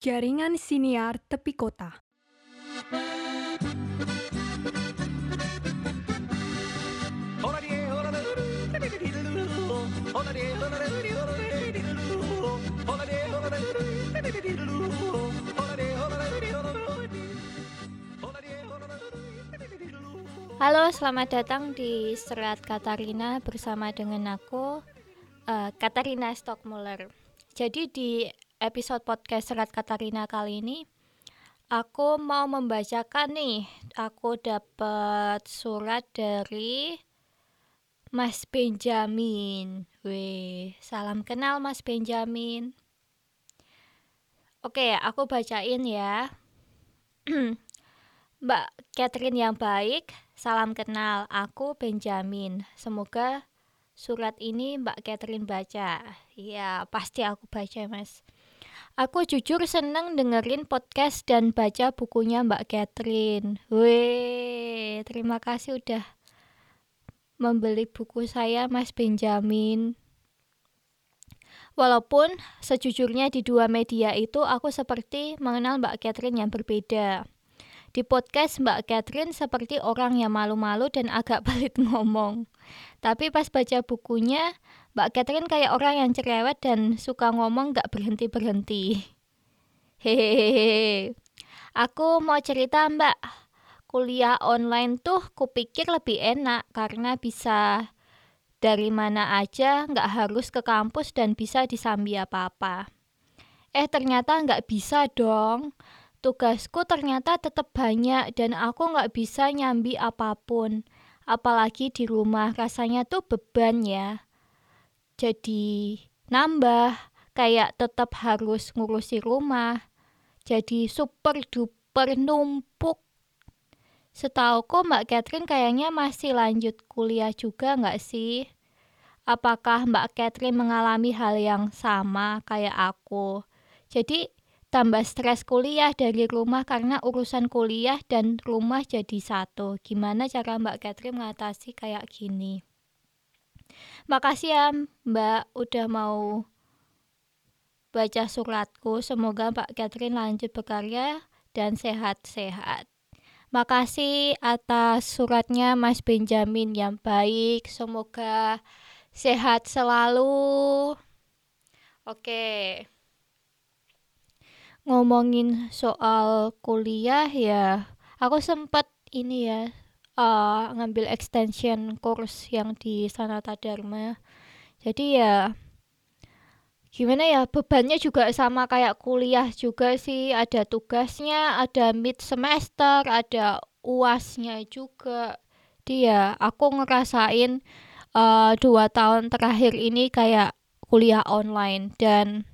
Jaringan Siniar Tepi Kota. Halo, selamat datang di Serat Katarina bersama dengan aku, uh, Katarina Stockmuller. Jadi di episode podcast Serat Katarina kali ini, aku mau membacakan nih, aku dapat surat dari Mas Benjamin. Wih, salam kenal Mas Benjamin. Oke, aku bacain ya. Mbak Catherine yang baik, salam kenal. Aku Benjamin. Semoga surat ini Mbak Catherine baca. Iya, pasti aku baca, Mas. Aku jujur seneng dengerin podcast dan baca bukunya Mbak Catherine. Weh, terima kasih udah membeli buku saya, Mas Benjamin. Walaupun sejujurnya di dua media itu aku seperti mengenal Mbak Catherine yang berbeda. Di podcast Mbak Catherine seperti orang yang malu-malu dan agak pelit ngomong. Tapi pas baca bukunya, Mbak Catherine kayak orang yang cerewet dan suka ngomong gak berhenti-berhenti. Hehehe. Aku mau cerita Mbak, kuliah online tuh kupikir lebih enak karena bisa dari mana aja, nggak harus ke kampus dan bisa disambi apa-apa. Eh ternyata nggak bisa dong tugasku ternyata tetap banyak dan aku nggak bisa nyambi apa pun. Apalagi di rumah rasanya tuh beban ya. Jadi nambah, kayak tetap harus ngurusi rumah. Jadi super duper numpuk. Setauku Mbak Catherine kayaknya masih lanjut kuliah juga nggak sih? Apakah Mbak Catherine mengalami hal yang sama kayak aku? Jadi tambah stres kuliah dari rumah karena urusan kuliah dan rumah jadi satu. Gimana cara Mbak Catherine mengatasi kayak gini? Makasih ya Mbak udah mau baca suratku. Semoga Mbak Catherine lanjut berkarya dan sehat-sehat. Makasih atas suratnya Mas Benjamin yang baik. Semoga sehat selalu. Oke ngomongin soal kuliah ya aku sempat ini ya uh, ngambil extension course yang di Sanata Dharma jadi ya gimana ya bebannya juga sama kayak kuliah juga sih. Ada tugasnya ada mid semester ada uasnya juga. Dia aku ngerasain uh, dua tahun terakhir ini kayak kuliah online. Dan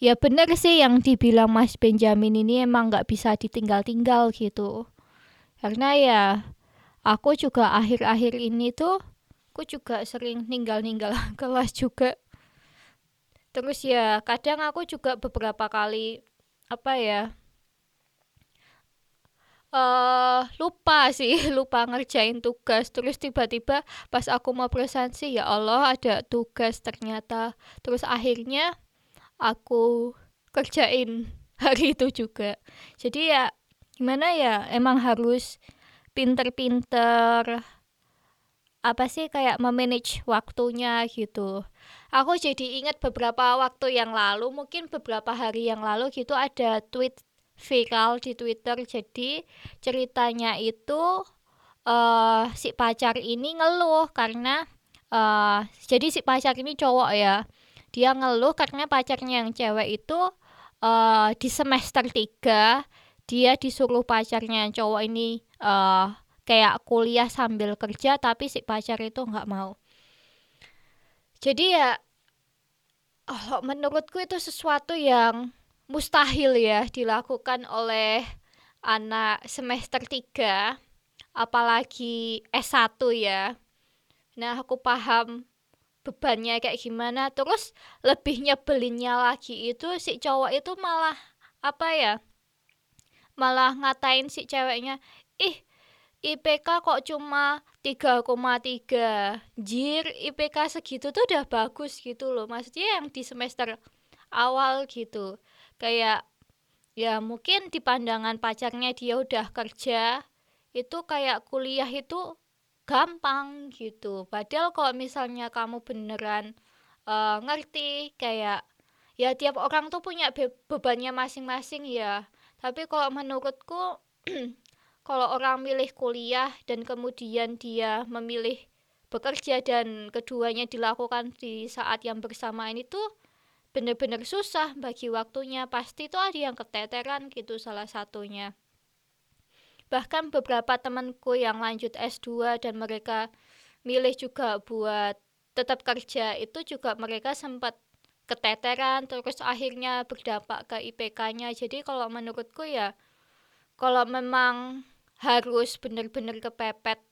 ya bener sih yang dibilang Mas Benjamin ini emang nggak bisa ditinggal-tinggal gitu. Karena ya aku juga akhir-akhir ini tuh aku juga sering ninggal-ninggal kelas juga. Terus ya kadang aku juga beberapa kali apa ya uh, lupa sih lupa ngerjain tugas. Terus tiba-tiba pas aku mau presensi ya Allah ada tugas ternyata. Terus akhirnya aku kerjain hari itu juga. Jadi ya gimana ya emang harus pinter-pinter apa sih kayak memanage waktunya gitu. Aku jadi ingat beberapa waktu yang lalu mungkin beberapa hari yang lalu gitu ada tweet viral di Twitter. Jadi ceritanya itu uh, si pacar ini ngeluh karena uh, jadi si pacar ini cowok ya dia ngeluh karena pacarnya yang cewek itu uh, di semester 3 dia disuruh pacarnya cowok ini uh, kayak kuliah sambil kerja tapi si pacar itu nggak mau. Jadi ya oh, menurutku itu sesuatu yang mustahil ya dilakukan oleh anak semester 3 apalagi S1 ya. Nah aku paham bebannya kayak gimana. Terus lebih nyebelinnya lagi itu si cowok itu malah apa ya malah ngatain si ceweknya ih IPK kok cuma 3,3 Jir IPK segitu tuh udah bagus gitu loh. Maksudnya yang di semester awal gitu. Kayak ya mungkin di pandangan pacarnya dia udah kerja itu kayak kuliah itu gampang gitu. Padahal kalau misalnya kamu beneran uh, ngerti kayak ya tiap orang tuh punya be bebannya masing-masing ya tapi kalau menurutku kalau orang milih kuliah dan kemudian dia memilih bekerja dan keduanya dilakukan di saat yang bersamaan itu benar-benar susah bagi waktunya. Pasti itu ada yang keteteran gitu salah satunya. Bahkan beberapa temanku yang lanjut S2 dan mereka milih juga buat tetap kerja itu juga mereka sempat keteteran terus akhirnya berdampak ke IPK-nya jadi kalau menurutku ya kalau memang harus benar-benar kepepet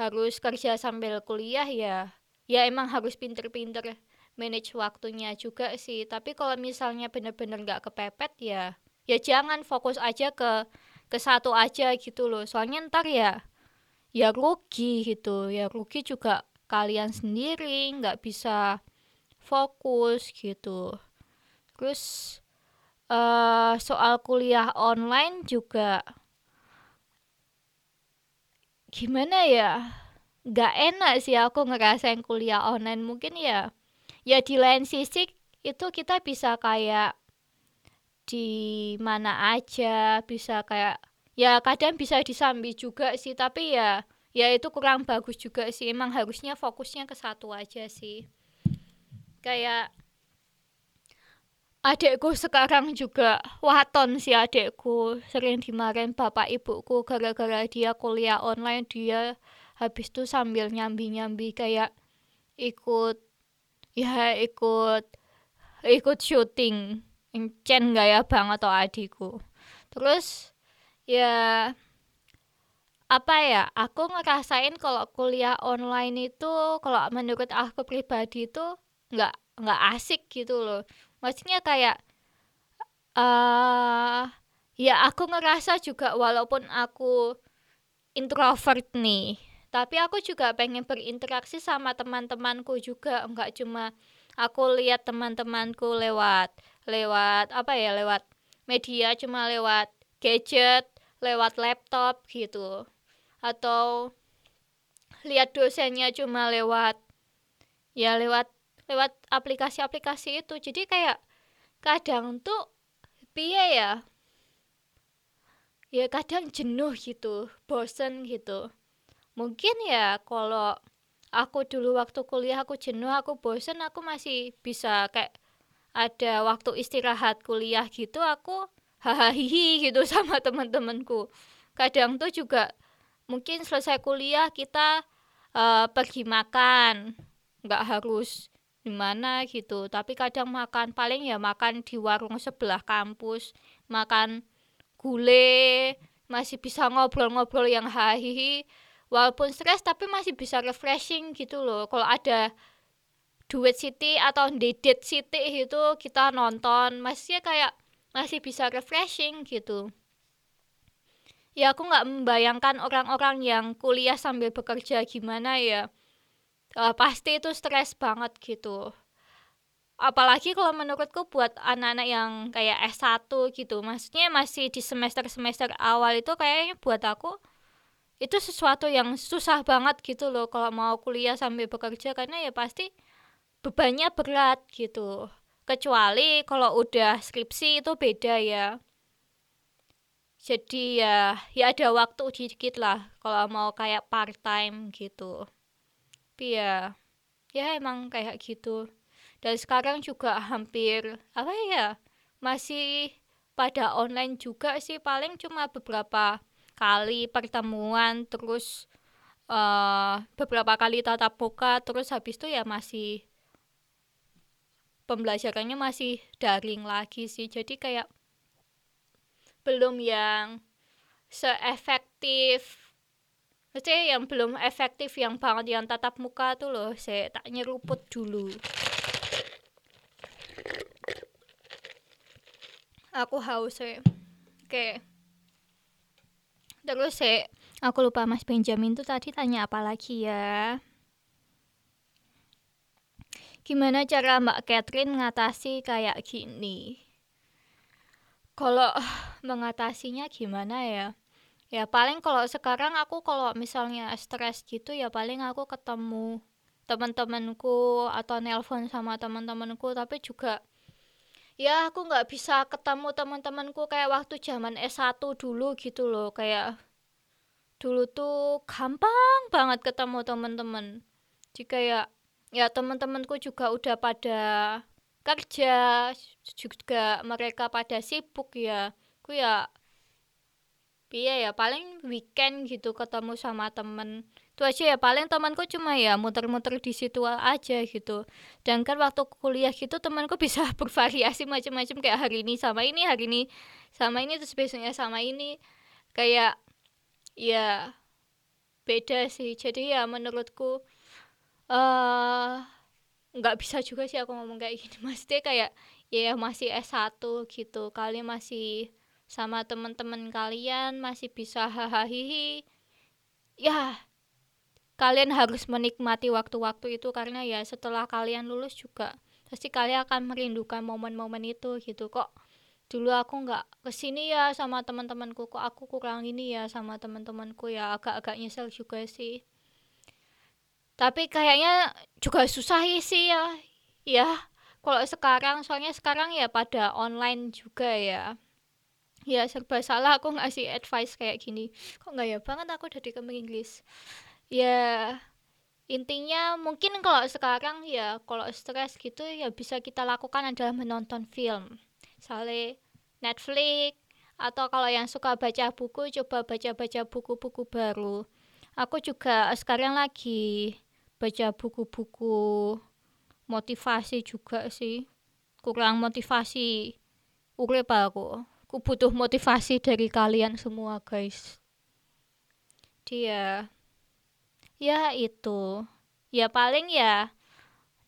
harus kerja sambil kuliah ya ya emang harus pinter-pinter manage waktunya juga sih. Tapi kalau misalnya benar-benar nggak kepepet ya ya jangan fokus aja ke ke satu aja gitu loh. Soalnya ntar ya ya rugi gitu. Ya rugi juga kalian sendiri nggak bisa fokus gitu. Terus uh, soal kuliah online juga gimana ya? Nggak enak sih aku ngerasain kuliah online. Mungkin ya ya di lain sisi itu kita bisa kayak di mana aja bisa kayak ya kadang bisa disambi juga sih. Tapi ya ya itu kurang bagus juga sih. Emang harusnya fokusnya ke satu aja sih kayak adekku sekarang juga waton si adekku sering dimarahin bapak ibuku gara-gara dia kuliah online dia habis itu sambil nyambi-nyambi kayak ikut ya ikut ikut syuting encen gak ya bang atau adikku. Terus ya apa ya aku ngerasain kalau kuliah online itu kalau menurut aku pribadi itu nggak nggak asik gitu loh. Maksudnya kayak uh, ya aku ngerasa juga walaupun aku introvert nih tapi aku juga pengen berinteraksi sama teman-temanku juga. Nggak cuma aku lihat teman-temanku lewat lewat apa ya lewat media cuma lewat gadget lewat laptop gitu. Atau lihat dosennya cuma lewat ya lewat lewat aplikasi-aplikasi itu. Jadi kayak kadang tuh piye ya? Ya kadang jenuh gitu bosen gitu. Mungkin ya kalau aku dulu waktu kuliah aku jenuh aku bosen aku masih bisa kayak ada waktu istirahat kuliah gitu aku hahaha gitu sama teman-temanku. Kadang tuh juga mungkin selesai kuliah kita uh, pergi makan. Nggak harus di mana gitu? Tapi kadang makan paling ya makan di warung sebelah kampus makan gule masih bisa ngobrol-ngobrol yang hahihi walaupun stres tapi masih bisa refreshing gitu loh. Kalau ada duit city atau dedet city itu kita nonton masih kayak masih bisa refreshing gitu. Ya aku nggak membayangkan orang-orang yang kuliah sambil bekerja gimana ya uh, pasti itu stres banget gitu. Apalagi kalau menurutku buat anak-anak yang kayak S1 gitu maksudnya masih di semester-semester awal itu kayaknya buat aku itu sesuatu yang susah banget gitu loh kalau mau kuliah sambil bekerja karena ya pasti bebannya berat gitu. Kecuali kalau udah skripsi itu beda ya. Jadi ya ya ada waktu dikit lah kalau mau kayak part time gitu tapi ya ya emang kayak gitu. Dan sekarang juga hampir apa ya masih pada online juga sih. Paling cuma beberapa kali pertemuan terus uh, beberapa kali tatap muka terus habis itu ya masih pembelajarannya masih daring lagi sih. Jadi kayak belum yang seefektif Maksudnya yang belum efektif yang banget yang tatap muka tuh loh saya tak nyeruput dulu. Aku haus ya oke. Terus saya aku lupa Mas Benjamin tuh tadi tanya apa lagi ya? Gimana cara Mbak Catherine ngatasi kayak gini? kalau mengatasinya gimana ya ya paling kalau sekarang aku kalau misalnya stres gitu ya paling aku ketemu teman-temanku atau nelpon sama teman-temanku. Tapi juga ya aku nggak bisa ketemu teman-temanku kayak waktu zaman S1 dulu gitu loh. Kayak dulu tuh gampang banget ketemu teman-teman. Jika ya ya teman-temanku juga udah pada kerja juga mereka pada sibuk ya. Aku ya iya ya paling weekend gitu ketemu sama temen. Itu aja ya paling temanku cuma ya muter-muter di situ aja gitu. Dan kan waktu kuliah gitu temanku bisa bervariasi macam-macam kayak hari ini sama ini hari ini sama ini terus besoknya sama ini. Kayak ya beda sih. Jadi ya menurutku eh nggak bisa juga sih aku ngomong kayak gini. Maksudnya kayak ya masih S1 gitu kali masih sama teman-teman kalian masih bisa hahaha ya kalian harus menikmati waktu-waktu itu karena ya setelah kalian lulus juga pasti kalian akan merindukan momen-momen itu gitu. Kok dulu aku nggak ke sini ya sama teman-temanku kok aku kurang ini ya sama teman-temanku ya agak-agak nyesel juga sih. Tapi kayaknya juga susah sih ya ya kalau sekarang soalnya sekarang ya pada online juga ya ya serba salah aku ngasih advice kayak gini. Kok nggak ya? Banget aku udah di Inggris. Ya intinya mungkin kalau sekarang ya kalau stres gitu ya bisa kita lakukan adalah menonton film. Misalnya Netflix atau kalau yang suka baca buku coba baca-baca buku-buku baru. Aku juga sekarang lagi baca buku-buku motivasi juga sih. Kurang motivasi urip aku aku butuh motivasi dari kalian semua guys. Dia. Ya itu. Ya paling ya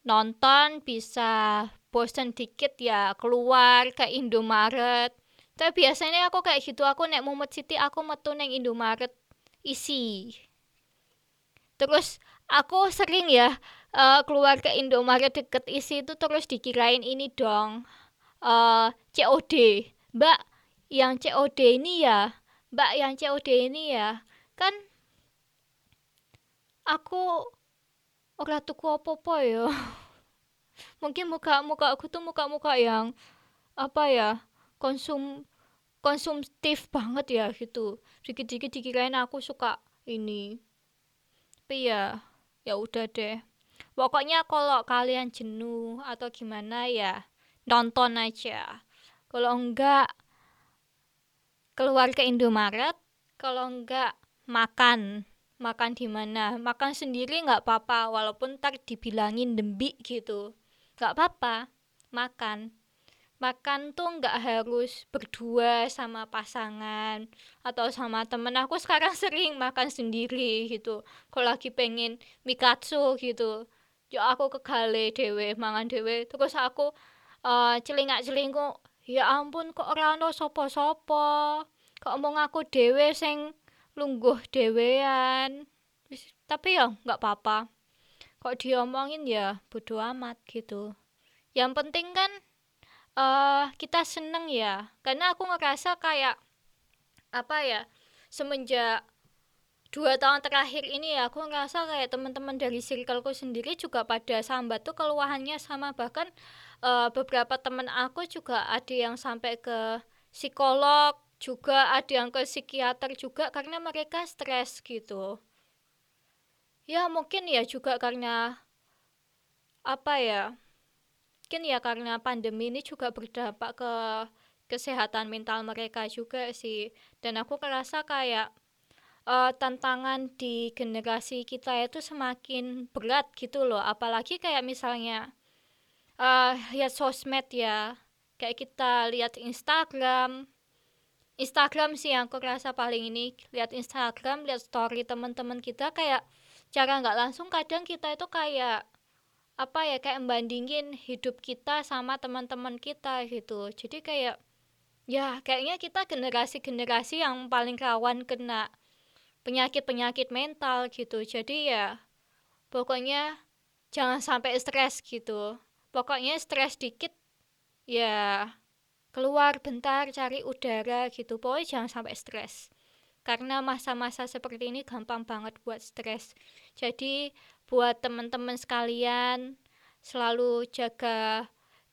nonton bisa bosen dikit ya keluar ke Indomaret. Tapi biasanya aku kayak gitu aku naik Mumet City aku metu neng Indomaret. Isi. Terus aku sering ya uh, keluar ke Indomaret deket isi itu terus dikirain ini dong uh, eh, COD mbak yang COD ini ya mbak yang COD ini ya kan aku ora tuku apa-apa ya. Mungkin muka muka aku tuh muka muka yang apa ya konsum konsumtif banget ya gitu. Dikit-dikit dikirain aku suka ini. Tapi ya ya udah deh. Pokoknya kalau kalian jenuh atau gimana ya nonton aja. Kalau enggak keluar ke Indomaret kalau enggak makan. Makan di mana? Makan sendiri nggak apa-apa walaupun ntar dibilangin dembik gitu. Nggak apa-apa makan. Makan tuh nggak harus berdua sama pasangan atau sama temen. Aku sekarang sering makan sendiri gitu. Kalau lagi pengen mikatsu gitu. Yo aku ke gale dewe mangan dewe terus aku uh, celingak celingku ya ampun kok ora sapa-sapa? Kok omong aku dhewe sing lungguh dhewean? Tapi ya nggak apa-apa. Kok diomongin ya bodo amat gitu. Yang penting kan uh, kita seneng ya. Karena aku ngerasa kayak apa ya semenjak dua tahun terakhir ini ya aku ngerasa kayak teman-teman dari circleku sendiri juga pada sambat tuh keluhannya sama bahkan uh, beberapa teman aku juga ada yang sampai ke psikolog juga ada yang ke psikiater juga karena mereka stres gitu. Ya mungkin ya juga karena apa ya mungkin ya karena pandemi ini juga berdampak ke kesehatan mental mereka juga sih. Dan aku ngerasa kayak uh, tantangan di generasi kita itu semakin berat gitu loh. Apalagi kayak misalnya uh, lihat sosmed ya. Kayak kita lihat Instagram. Instagram sih yang aku rasa paling ini. Lihat Instagram lihat story teman-teman kita kayak cara nggak langsung. Kadang kita itu kayak apa ya kayak membandingin hidup kita sama teman-teman kita gitu. Jadi kayak ya kayaknya kita generasi-generasi yang paling rawan kena penyakit-penyakit mental gitu. Jadi ya pokoknya jangan sampai stres gitu pokoknya stres dikit ya keluar bentar cari udara gitu. Pokoknya jangan sampai stres. Karena masa-masa seperti ini gampang banget buat stres. Jadi buat teman-teman sekalian selalu jaga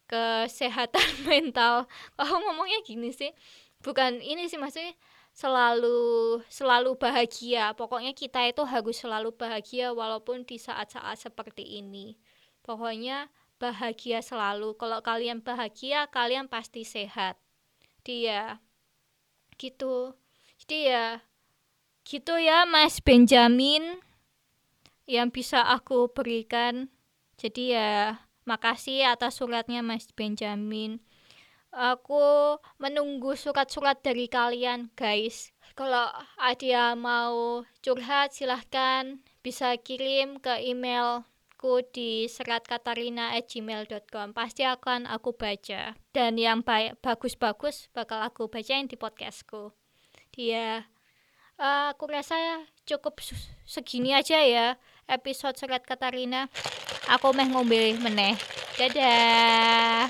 kesehatan mental. Kalau ngomongnya gini sih. Bukan ini sih maksudnya selalu selalu bahagia. Pokoknya kita itu harus selalu bahagia walaupun di saat-saat seperti ini. Pokoknya bahagia selalu. Kalau kalian bahagia, kalian pasti sehat. Dia gitu. Jadi ya gitu ya Mas Benjamin yang bisa aku berikan. Jadi ya makasih atas suratnya Mas Benjamin. Aku menunggu surat-surat dari kalian guys. Kalau ada mau curhat silahkan bisa kirim ke email aku di seratkatarina@gmail.com pasti akan aku baca. Dan yang baik bagus-bagus bakal aku bacain di podcastku. Dia uh, aku rasa cukup segini aja ya episode serat Katarina. Aku meh ngombe meneh. Dadah